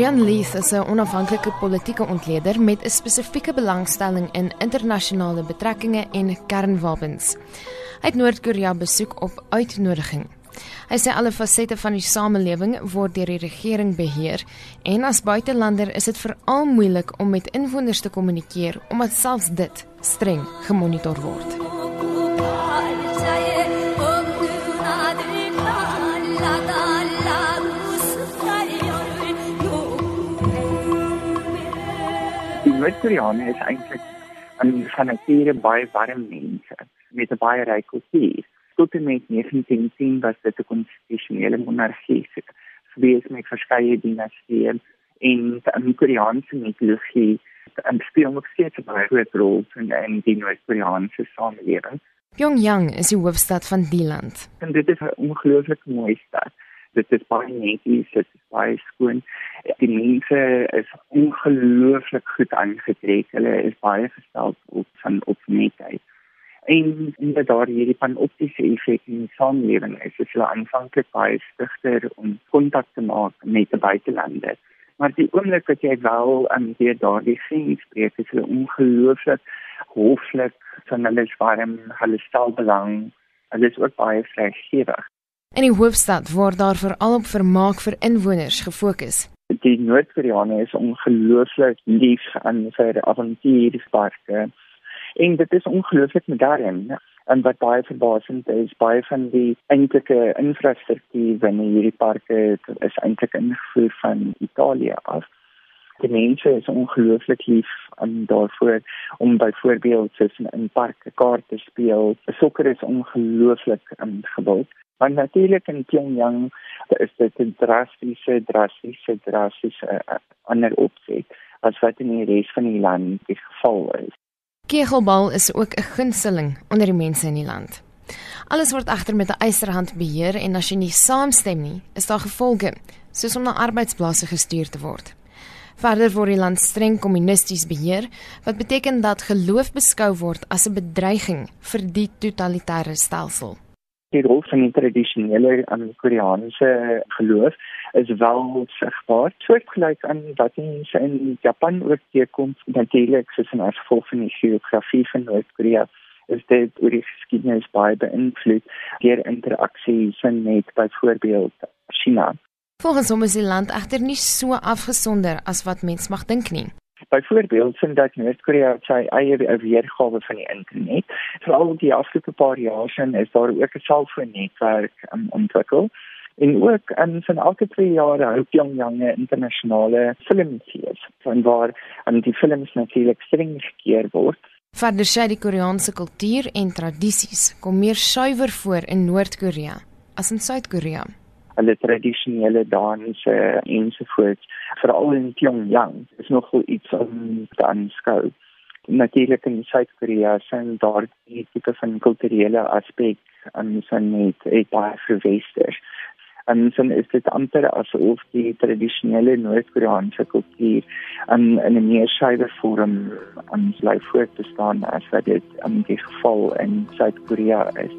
Rian Leith is 'n onafhanklike politieke ontleder met 'n spesifieke belangstelling in internasionale betrekkinge en kernwapens. Hy het Noord-Korea besoek op uitnodiging. Hy sê alle fasette van die samelewing word deur die regering beheer en as buitelander is dit veral moeilik om met inwoners te kommunikeer omdat selfs dit streng gemonitor word. Noord-Koreane is eintlik aan van nature baie warm mense met 'n baie ryk kultuur. Tot en met 1910 was dit 'n konstitusionele monargie. Gewees met verskeie dinastieë en die Koreaanse mitologie en speel nog steeds 'n baie groot rol in, in die Noord-Koreaanse samelewing. Pyongyang is die hoofstad van die land. En dit is 'n ongelooflik mooi stad dit is baie netjies, dit is baie skoon. Die mense is ongelooflik goed aangetrek. Hulle is baie gestel op van op netheid. En in dat daar hierdie van optiese effek in die samelewing is, is hulle aanvanklik baie stigter om kontak te maak met die buitelande. Maar die oomblik wat jy wel aan hier daardie grens spreek, is hulle ongelooflik hoflik, van hulle is warm, hulle stel belang. Hulle is ook baie vrygewig. In die hoofstad word daar veral op vermaak vir inwoners gefokus. Die Noord-Koreane is ongelooflik lief aan sy avontuurparke. En dit is ongelooflik modern. En wat baie verbasend is, baie van die eintlike infrastruktuur binne hierdie parke is eintlik ingevoer van Italië af. Die mense is ongelooflik lief aan daarvoor om byvoorbeeld tussen in parke kaarte speel. Sokker is ongelooflik ingebou. Maar natuurlik in Pyongyang is dit 'n drastiese drastiese drastiese uh, ander opset as wat in die res van die land die geval is. Kegelbal is ook 'n gunsteling onder die mense in die land. Alles word agter met 'n eisterhand beheer en as jy nie saamstem nie, is daar gevolge, soos om na arbeidsplase gestuur te word. Verder word die land streng kommunisties beheer, wat beteken dat geloof beskou word as 'n bedreiging vir die totalitêre stelsel die rol van die tradisionele um, Koreaanse geloof is wel sigbaar. Soortgelyk aan wat mense in Japan ook teekom, natuurlik soos as gevolg van die geografie van Noord-Korea is dit oor die geskiedenis baie beïnvloed deur interaksies met byvoorbeeld China. Volgens hom is die land egter nie so afgesonder as wat mens mag dink nie. Byvoorbeeld sien dat Noord-Korea sy eie weergawe van die internet. Veral die afgelope paar jaar sien is daar ook 'n selfoonnetwerk um, ontwikkel. En ook in van elke twee jaar hou Pyongyang 'n internasionale filmfees van waar aan die films natuurlik streng gekeer word. Verder sê die Koreaanse kultuur en tradisies kom meer suiwer voor in Noord-Korea as in Suid-Korea hulle tradisionele danse ensovoorts veral in Pyongyang is nogal iets om te aanskou. Natuurlik in Suid-Korea sien daar die tipe van kulturele aspek aan son net ek baie verwester. En son is dit amper asof die tradisionele Noord-Koreaanse kultuur in 'n meer skeiwe vorm aan bly voort te staan as wat dit in die geval in Suid-Korea is.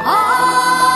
Ah!